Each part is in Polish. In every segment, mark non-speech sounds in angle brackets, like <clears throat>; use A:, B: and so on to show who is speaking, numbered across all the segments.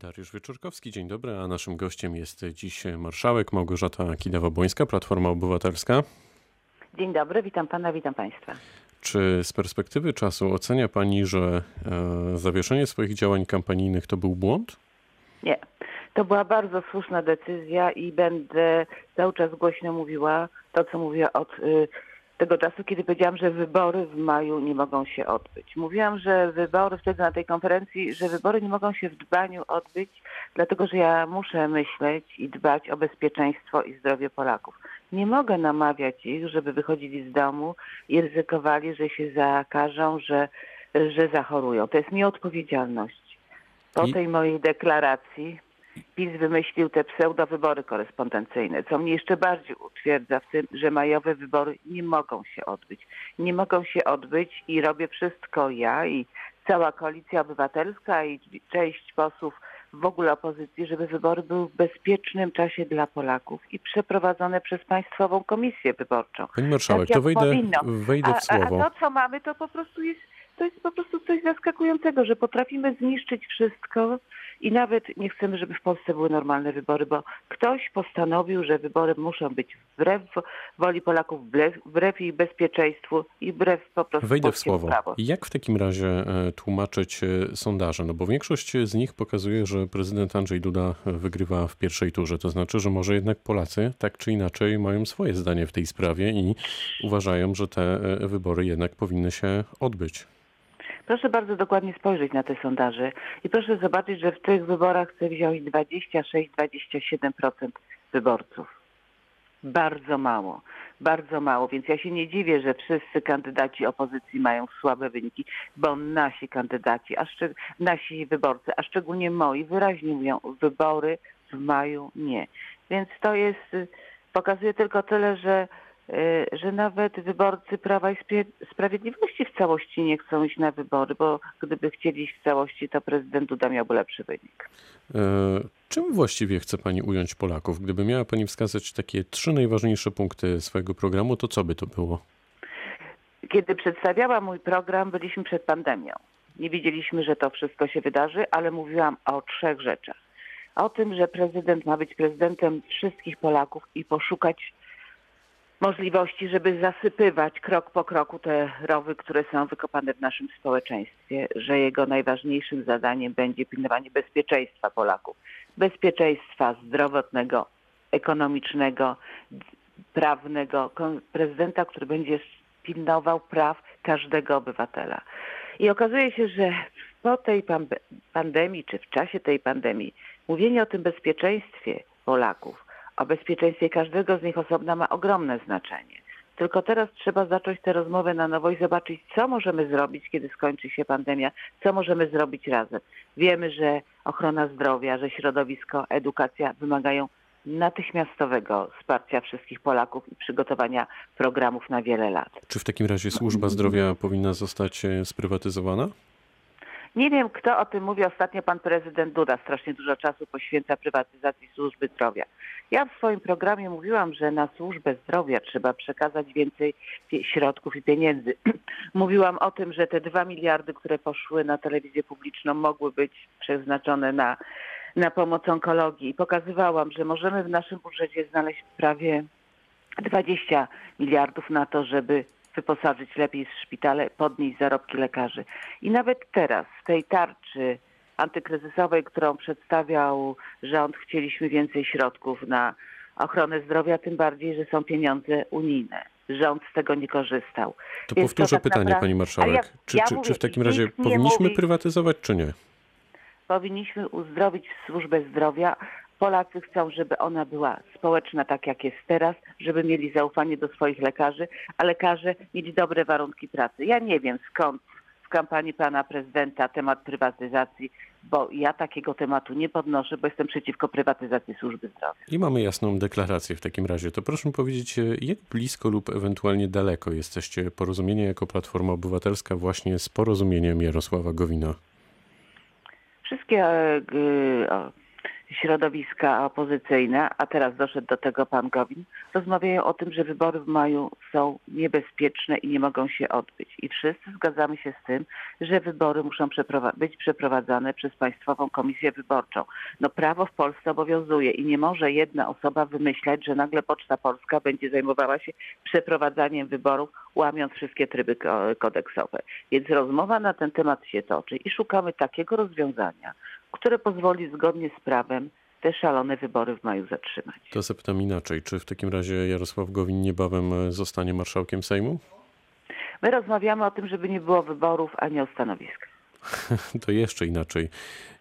A: Dariusz Wieczorkowski, dzień dobry, a naszym gościem jest dziś marszałek Małgorzata Kidawa-Błońska, Platforma Obywatelska.
B: Dzień dobry, witam pana, witam państwa.
A: Czy z perspektywy czasu ocenia pani, że e, zawieszenie swoich działań kampanijnych to był błąd?
B: Nie. To była bardzo słuszna decyzja i będę cały czas głośno mówiła to, co mówię od y, tego czasu, kiedy powiedziałam, że wybory w maju nie mogą się odbyć. Mówiłam, że wybory wtedy na tej konferencji, że wybory nie mogą się w dbaniu odbyć, dlatego że ja muszę myśleć i dbać o bezpieczeństwo i zdrowie Polaków. Nie mogę namawiać ich, żeby wychodzili z domu i ryzykowali, że się zakażą, że, że zachorują. To jest nieodpowiedzialność. Po
A: I-
B: tej mojej deklaracji PiS wymyślił te pseudowybory korespondencyjne, co mnie jeszcze bardziej utwierdza w tym, że majowe wybory nie mogą się odbyć. Nie mogą się odbyć i robię wszystko ja i cała koalicja obywatelska i część posłów w ogóle opozycji, żeby wybory były w bezpiecznym czasie dla Polaków i przeprowadzone przez Państwową Komisję Wyborczą.
A: Pani marszałek,
B: Tak
A: to wejdę,
B: powinno.
A: wejdę w
B: A, a,
A: słowo.
B: a to, co mamy, to po prostu jest, to jest po prostu coś zaskakującego, że potrafimy zniszczyć wszystko i nawet nie chcemy, żeby w Polsce były normalne wybory, bo ktoś postanowił, że wybory muszą być wbrew woli Polaków, wbrew, ich bezpieczeństwu i wbrew po prostu
A: Wejdę w słowo.
B: prawu.
A: Jak w takim razie e, tłumaczyć e, sondaże? No bo większość z nich pokazuje, że prezydent Andrzej Duda wygrywa w pierwszej turze. To znaczy, że może jednak Polacy tak czy inaczej mają swoje zdanie w tej sprawie i uważają, że te e, wybory jednak powinny się odbyć.
B: Proszę bardzo dokładnie spojrzeć na te sondaże i proszę zobaczyć, że w tych wyborach chce wziąć 26-27% wyborców. Bardzo mało, bardzo mało, więc ja się nie dziwię, że wszyscy kandydaci opozycji mają słabe wyniki, bo nasi kandydaci, a szczeg- nasi wyborcy, a szczególnie moi, wyraźnie mówią, wybory w maju nie. Więc to jest, pokazuje tylko tyle, że że nawet wyborcy Prawa i Sprawiedliwości w całości nie chcą iść na wybory, bo gdyby chcieli iść w całości, to prezydent Duda miałby lepszy wynik.
A: E, Czym właściwie chce Pani ująć Polaków? Gdyby miała Pani wskazać takie trzy najważniejsze punkty swojego programu, to co by to było?
B: Kiedy przedstawiałam mój program, byliśmy przed pandemią. Nie wiedzieliśmy, że to wszystko się wydarzy, ale mówiłam o trzech rzeczach. O tym, że prezydent ma być prezydentem wszystkich Polaków i poszukać możliwości, żeby zasypywać krok po kroku te rowy, które są wykopane w naszym społeczeństwie, że jego najważniejszym zadaniem będzie pilnowanie bezpieczeństwa Polaków. Bezpieczeństwa zdrowotnego, ekonomicznego, prawnego, prezydenta, który będzie pilnował praw każdego obywatela. I okazuje się, że po tej pandemii, czy w czasie tej pandemii, mówienie o tym bezpieczeństwie Polaków, o bezpieczeństwie każdego z nich osobna ma ogromne znaczenie. Tylko teraz trzeba zacząć tę rozmowę na nowo i zobaczyć, co możemy zrobić, kiedy skończy się pandemia, co możemy zrobić razem. Wiemy, że ochrona zdrowia, że środowisko, edukacja wymagają natychmiastowego wsparcia wszystkich Polaków i przygotowania programów na wiele lat.
A: Czy w takim razie służba zdrowia powinna zostać e, sprywatyzowana?
B: Nie wiem, kto o tym mówi. Ostatnio pan prezydent Duda strasznie dużo czasu poświęca prywatyzacji służby zdrowia. Ja w swoim programie mówiłam, że na służbę zdrowia trzeba przekazać więcej środków i pieniędzy. <clears throat> Mówiłam o tym, że te dwa miliardy, które poszły na telewizję publiczną, mogły być przeznaczone na, na pomoc onkologii. Pokazywałam, że możemy w naszym budżecie znaleźć prawie 20 miliardów na to, żeby wyposażyć lepiej szpitale, podnieść zarobki lekarzy. I nawet teraz w tej tarczy antykryzysowej, którą przedstawiał rząd, chcieliśmy więcej środków na ochronę zdrowia, tym bardziej, że są pieniądze unijne. Rząd z tego nie korzystał.
A: To
B: Więc to
A: powtórzę
B: tak
A: pytanie,
B: naprawdę-
A: pani marszałek.
B: Ja-
A: czy,
B: ja
A: czy,
B: mówię,
A: czy w takim razie powinniśmy
B: mówi-
A: prywatyzować, czy nie?
B: powinniśmy uzdrowić służbę zdrowia. Polacy chcą, żeby ona była społeczna, tak jak jest teraz, żeby mieli zaufanie do swoich lekarzy, a lekarze mieli dobre warunki pracy. Ja nie wiem skąd w kampanii pana prezydenta temat prywatyzacji, bo ja takiego tematu nie podnoszę, bo jestem przeciwko prywatyzacji służby zdrowia.
A: I mamy jasną deklarację w takim razie. To proszę powiedzieć, jak blisko lub ewentualnie daleko jesteście porozumienia jako Platforma Obywatelska właśnie z porozumieniem Jarosława Gowina?
B: Wszystkie e, środowiska opozycyjne, a teraz doszedł do tego pan Gowin, rozmawiają o tym, że wybory w maju są niebezpieczne i nie mogą się odbyć. I wszyscy zgadzamy się z tym, że wybory muszą być przeprowadzane przez Państwową Komisję Wyborczą. No prawo w Polsce obowiązuje i nie może jedna osoba wymyślać, że nagle Poczta Polska będzie zajmowała się przeprowadzaniem wyborów, łamiąc wszystkie tryby kodeksowe. Więc rozmowa na ten temat się toczy i szukamy takiego rozwiązania, które pozwoli zgodnie z prawem te szalone wybory w maju zatrzymać.
A: To zapytam inaczej. Czy w takim razie Jarosław Gowin niebawem e, zostanie marszałkiem Sejmu?
B: My rozmawiamy o tym, żeby nie było wyborów ani o stanowiska. <laughs>
A: to jeszcze inaczej.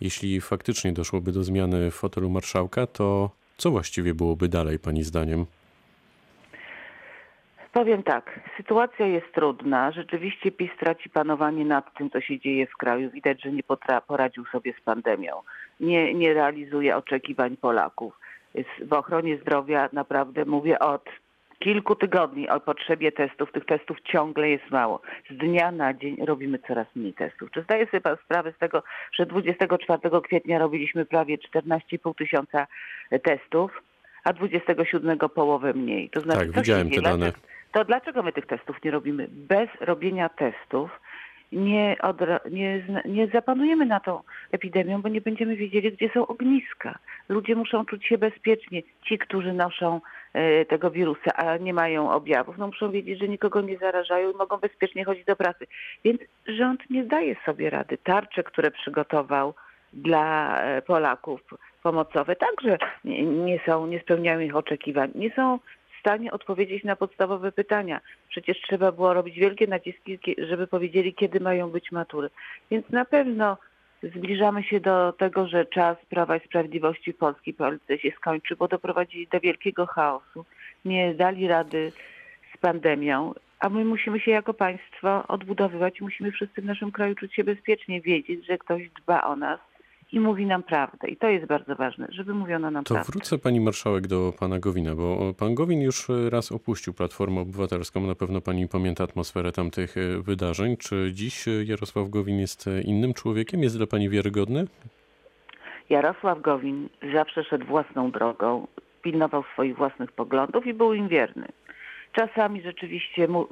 A: Jeśli faktycznie doszłoby do zmiany w fotelu marszałka, to co właściwie byłoby dalej, Pani zdaniem?
B: Powiem tak, sytuacja jest trudna. Rzeczywiście PiS traci panowanie nad tym, co się dzieje w kraju. Widać, że nie poradził sobie z pandemią. Nie, nie realizuje oczekiwań Polaków. W ochronie zdrowia naprawdę mówię od kilku tygodni o potrzebie testów. Tych testów ciągle jest mało. Z dnia na dzień robimy coraz mniej testów. Czy zdaje sobie pan sprawę z tego, że 24 kwietnia robiliśmy prawie 14,5 tysiąca testów, a 27 połowę mniej?
A: To znaczy, tak, widziałem te dane
B: to dlaczego my tych testów nie robimy? Bez robienia testów nie, nie, nie zapanujemy na tą epidemią, bo nie będziemy wiedzieli, gdzie są ogniska. Ludzie muszą czuć się bezpiecznie. Ci, którzy noszą e, tego wirusa, a nie mają objawów, no muszą wiedzieć, że nikogo nie zarażają i mogą bezpiecznie chodzić do pracy. Więc rząd nie daje sobie rady. Tarcze, które przygotował dla e, Polaków pomocowe także nie, nie są, nie spełniają ich oczekiwań. Nie są stanie odpowiedzieć na podstawowe pytania. Przecież trzeba było robić wielkie naciski, żeby powiedzieli, kiedy mają być matury. Więc na pewno zbliżamy się do tego, że czas Prawa i Sprawiedliwości w polskiej polityce się skończy, bo doprowadzili do wielkiego chaosu. Nie dali rady z pandemią, a my musimy się jako państwo odbudowywać. Musimy wszyscy w naszym kraju czuć się bezpiecznie, wiedzieć, że ktoś dba o nas i mówi nam prawdę. I to jest bardzo ważne, żeby mówiono nam
A: to
B: prawdę.
A: To wrócę pani marszałek do pana Gowina, bo pan Gowin już raz opuścił Platformę Obywatelską. Na pewno pani pamięta atmosferę tamtych e, wydarzeń. Czy dziś Jarosław Gowin jest e, innym człowiekiem? Jest dla pani wiarygodny?
B: Jarosław Gowin zawsze szedł własną drogą, pilnował swoich własnych poglądów i był im wierny. Czasami rzeczywiście mu,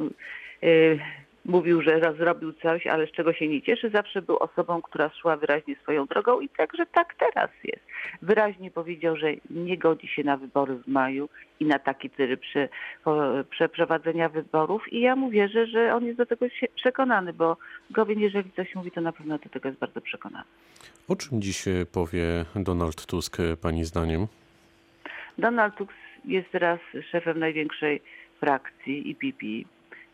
B: yy, mówił, że zrobił coś, ale z czego się nie cieszy, zawsze był osobą, która szła wyraźnie swoją drogą i także tak teraz jest. Wyraźnie powiedział, że nie godzi się na wybory w maju i na taki tryb prze, przeprowadzenia wyborów i ja mu wierzę, że on jest do tego przekonany, bo Gowin, jeżeli coś mówi, to na pewno do tego jest bardzo przekonany.
A: O czym dziś powie Donald Tusk Pani zdaniem?
B: Donald Tusk jest teraz szefem największej frakcji IPP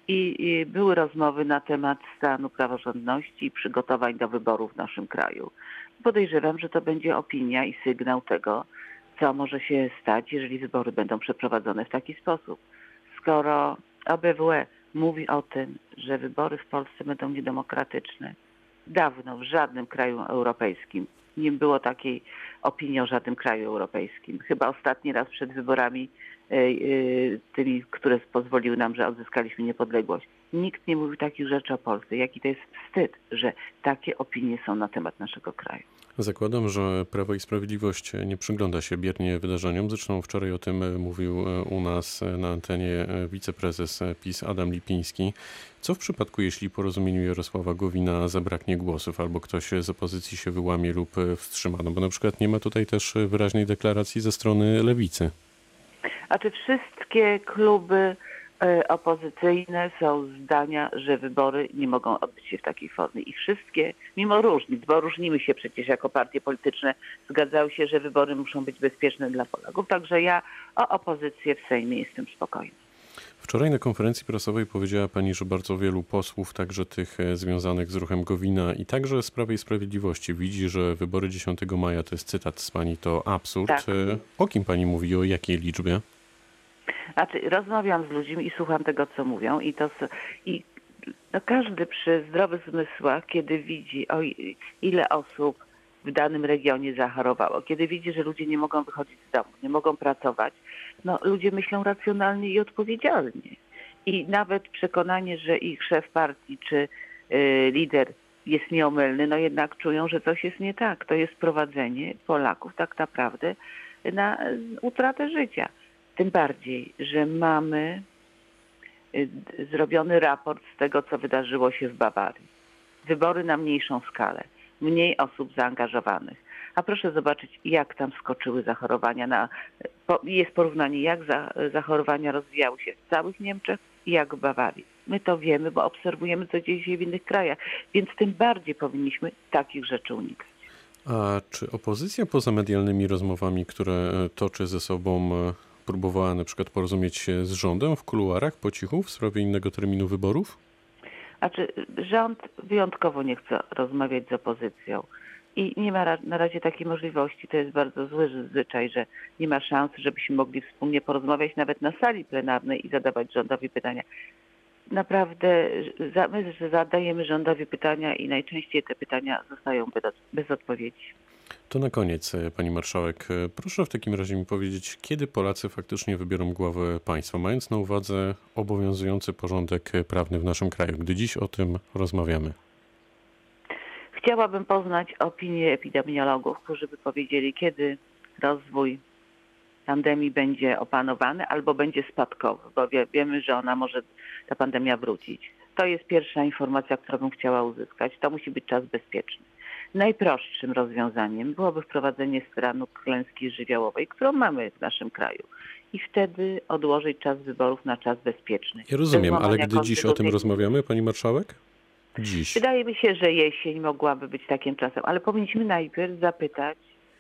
B: i, były rozmowy na temat stanu praworządności i przygotowań do wyborów w naszym kraju. Podejrzewam, że to będzie opinia i sygnał tego, co może się stać, jeżeli wybory będą przeprowadzone w taki sposób. Skoro OBWE mówi o tym, że wybory w Polsce będą niedemokratyczne, dawno w żadnym kraju europejskim nie było takiej opinii o żadnym kraju europejskim. Chyba ostatni raz przed wyborami tymi, które pozwoliły nam, że odzyskaliśmy niepodległość. Nikt nie mówił takich rzeczy o Polsce. Jaki to jest wstyd, że takie opinie są na temat naszego kraju.
A: Zakładam, że Prawo i Sprawiedliwość nie przygląda się biernie wydarzeniom. Zresztą wczoraj o tym mówił u nas na antenie wiceprezes PiS Adam Lipiński. Co w przypadku, jeśli porozumieniu Jarosława Gowina zabraknie głosów albo ktoś z opozycji się wyłamie lub wstrzyma? No bo na przykład nie ma tutaj też wyraźnej deklaracji ze strony lewicy.
B: A czy wszystkie kluby E, opozycyjne są zdania, że wybory nie mogą odbyć się w takiej formie. I wszystkie, mimo różnic, bo różnimy się przecież jako partie polityczne, zgadzały się, że wybory muszą być bezpieczne dla Polaków. Także ja o opozycję w Sejmie jestem spokojna.
A: Wczoraj na konferencji prasowej powiedziała Pani, że bardzo wielu posłów, także tych e, związanych z ruchem Gowina i także z Prawej Sprawiedliwości widzi, że wybory 10 maja, to jest cytat z Pani, to absurd. Tak. E, o kim Pani mówi, o jakiej liczbie?
B: Znaczy, rozmawiam z ludźmi i słucham tego, co mówią i to i no każdy przy zdrowych zmysłach, kiedy widzi, o ile osób w danym regionie zachorowało, kiedy widzi, że ludzie nie mogą wychodzić z domu, nie mogą pracować, no ludzie myślą racjonalnie i odpowiedzialnie. I nawet przekonanie, że ich szef partii czy y, lider jest nieomylny, no jednak czują, że coś jest nie tak. To jest prowadzenie Polaków tak naprawdę na utratę życia. Tym bardziej, że mamy y, zrobiony raport z tego, co wydarzyło się w Bawarii. Wybory na mniejszą skalę, mniej osób zaangażowanych. A proszę zobaczyć, jak tam skoczyły zachorowania. Na, jest porównanie, jak za, zachorowania rozwijały się w całych Niemczech i jak w Bawarii. My to wiemy, bo obserwujemy, co dzieje się w innych krajach, więc tym bardziej powinniśmy takich rzeczy unikać.
A: A czy opozycja poza medialnymi rozmowami, które e, toczy ze sobą, e, próbowała na przykład porozumieć się z rządem w kuluarach po cichu w sprawie innego terminu wyborów?
B: A czy rząd wyjątkowo nie chce rozmawiać z opozycją i nie ma na razie takiej możliwości. To jest bardzo zły zwyczaj, że nie ma szans, żebyśmy mogli wspólnie porozmawiać nawet na sali plenarnej i zadawać rządowi pytania. Naprawdę my zadajemy rządowi pytania i najczęściej te pytania zostają bez odpowiedzi.
A: To na koniec, e, pani marszałek, e, proszę w takim razie mi powiedzieć, kiedy Polacy faktycznie wybiorą głowę państwa, mając na uwadze obowiązujący porządek prawny w naszym kraju, gdy dziś o tym rozmawiamy.
B: Chciałabym poznać opinię epidemiologów, którzy by powiedzieli, kiedy rozwój pandemii będzie opanowany albo będzie spadkowy, bo wie, wiemy, że ona może, ta pandemia wrócić. To jest pierwsza informacja, którą bym chciała uzyskać. To musi być czas bezpieczny. Najprostszym rozwiązaniem byłoby wprowadzenie stanu klęski żywiołowej, którą mamy w naszym kraju. I wtedy odłożyć czas wyborów na czas bezpieczny.
A: Ja rozumiem, ale gdy dziś o tym rozmawiamy, pani marszałek? Dziś.
B: Wydaje mi się, że jesień mogłaby być takim czasem, ale powinniśmy najpierw zapytać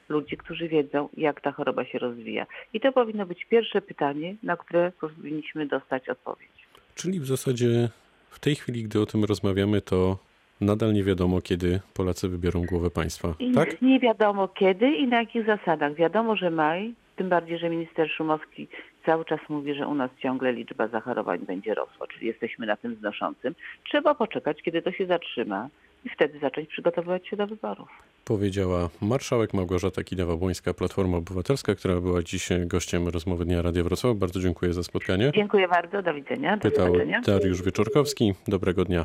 B: ludzi, którzy wiedzą, jak ta choroba się rozwija. I to powinno być pierwsze pytanie, na które powinniśmy dostać odpowiedź.
A: Czyli w zasadzie w tej chwili, gdy o tym rozmawiamy, to nadal nie wiadomo, kiedy Polacy wybiorą głowę państwa. Tak?
B: nie wiadomo kiedy i na jakich zasadach. Wiadomo, że maj, tym bardziej, że minister Szumowski cały czas mówi, że u nas ciągle liczba zachorowań będzie rosła, czyli jesteśmy na tym znoszącym. Trzeba poczekać, kiedy to się zatrzyma i wtedy zacząć przygotowywać się do wyborów.
A: Powiedziała marszałek Małgorzata Kidawa-Błońska, Platforma Obywatelska, która była dziś gościem rozmowy Dnia Radia Wrocław. Bardzo dziękuję za spotkanie.
B: Dziękuję bardzo, do widzenia, do
A: Pytał. Dariusz Wieczorkowski. Dobrego dnia.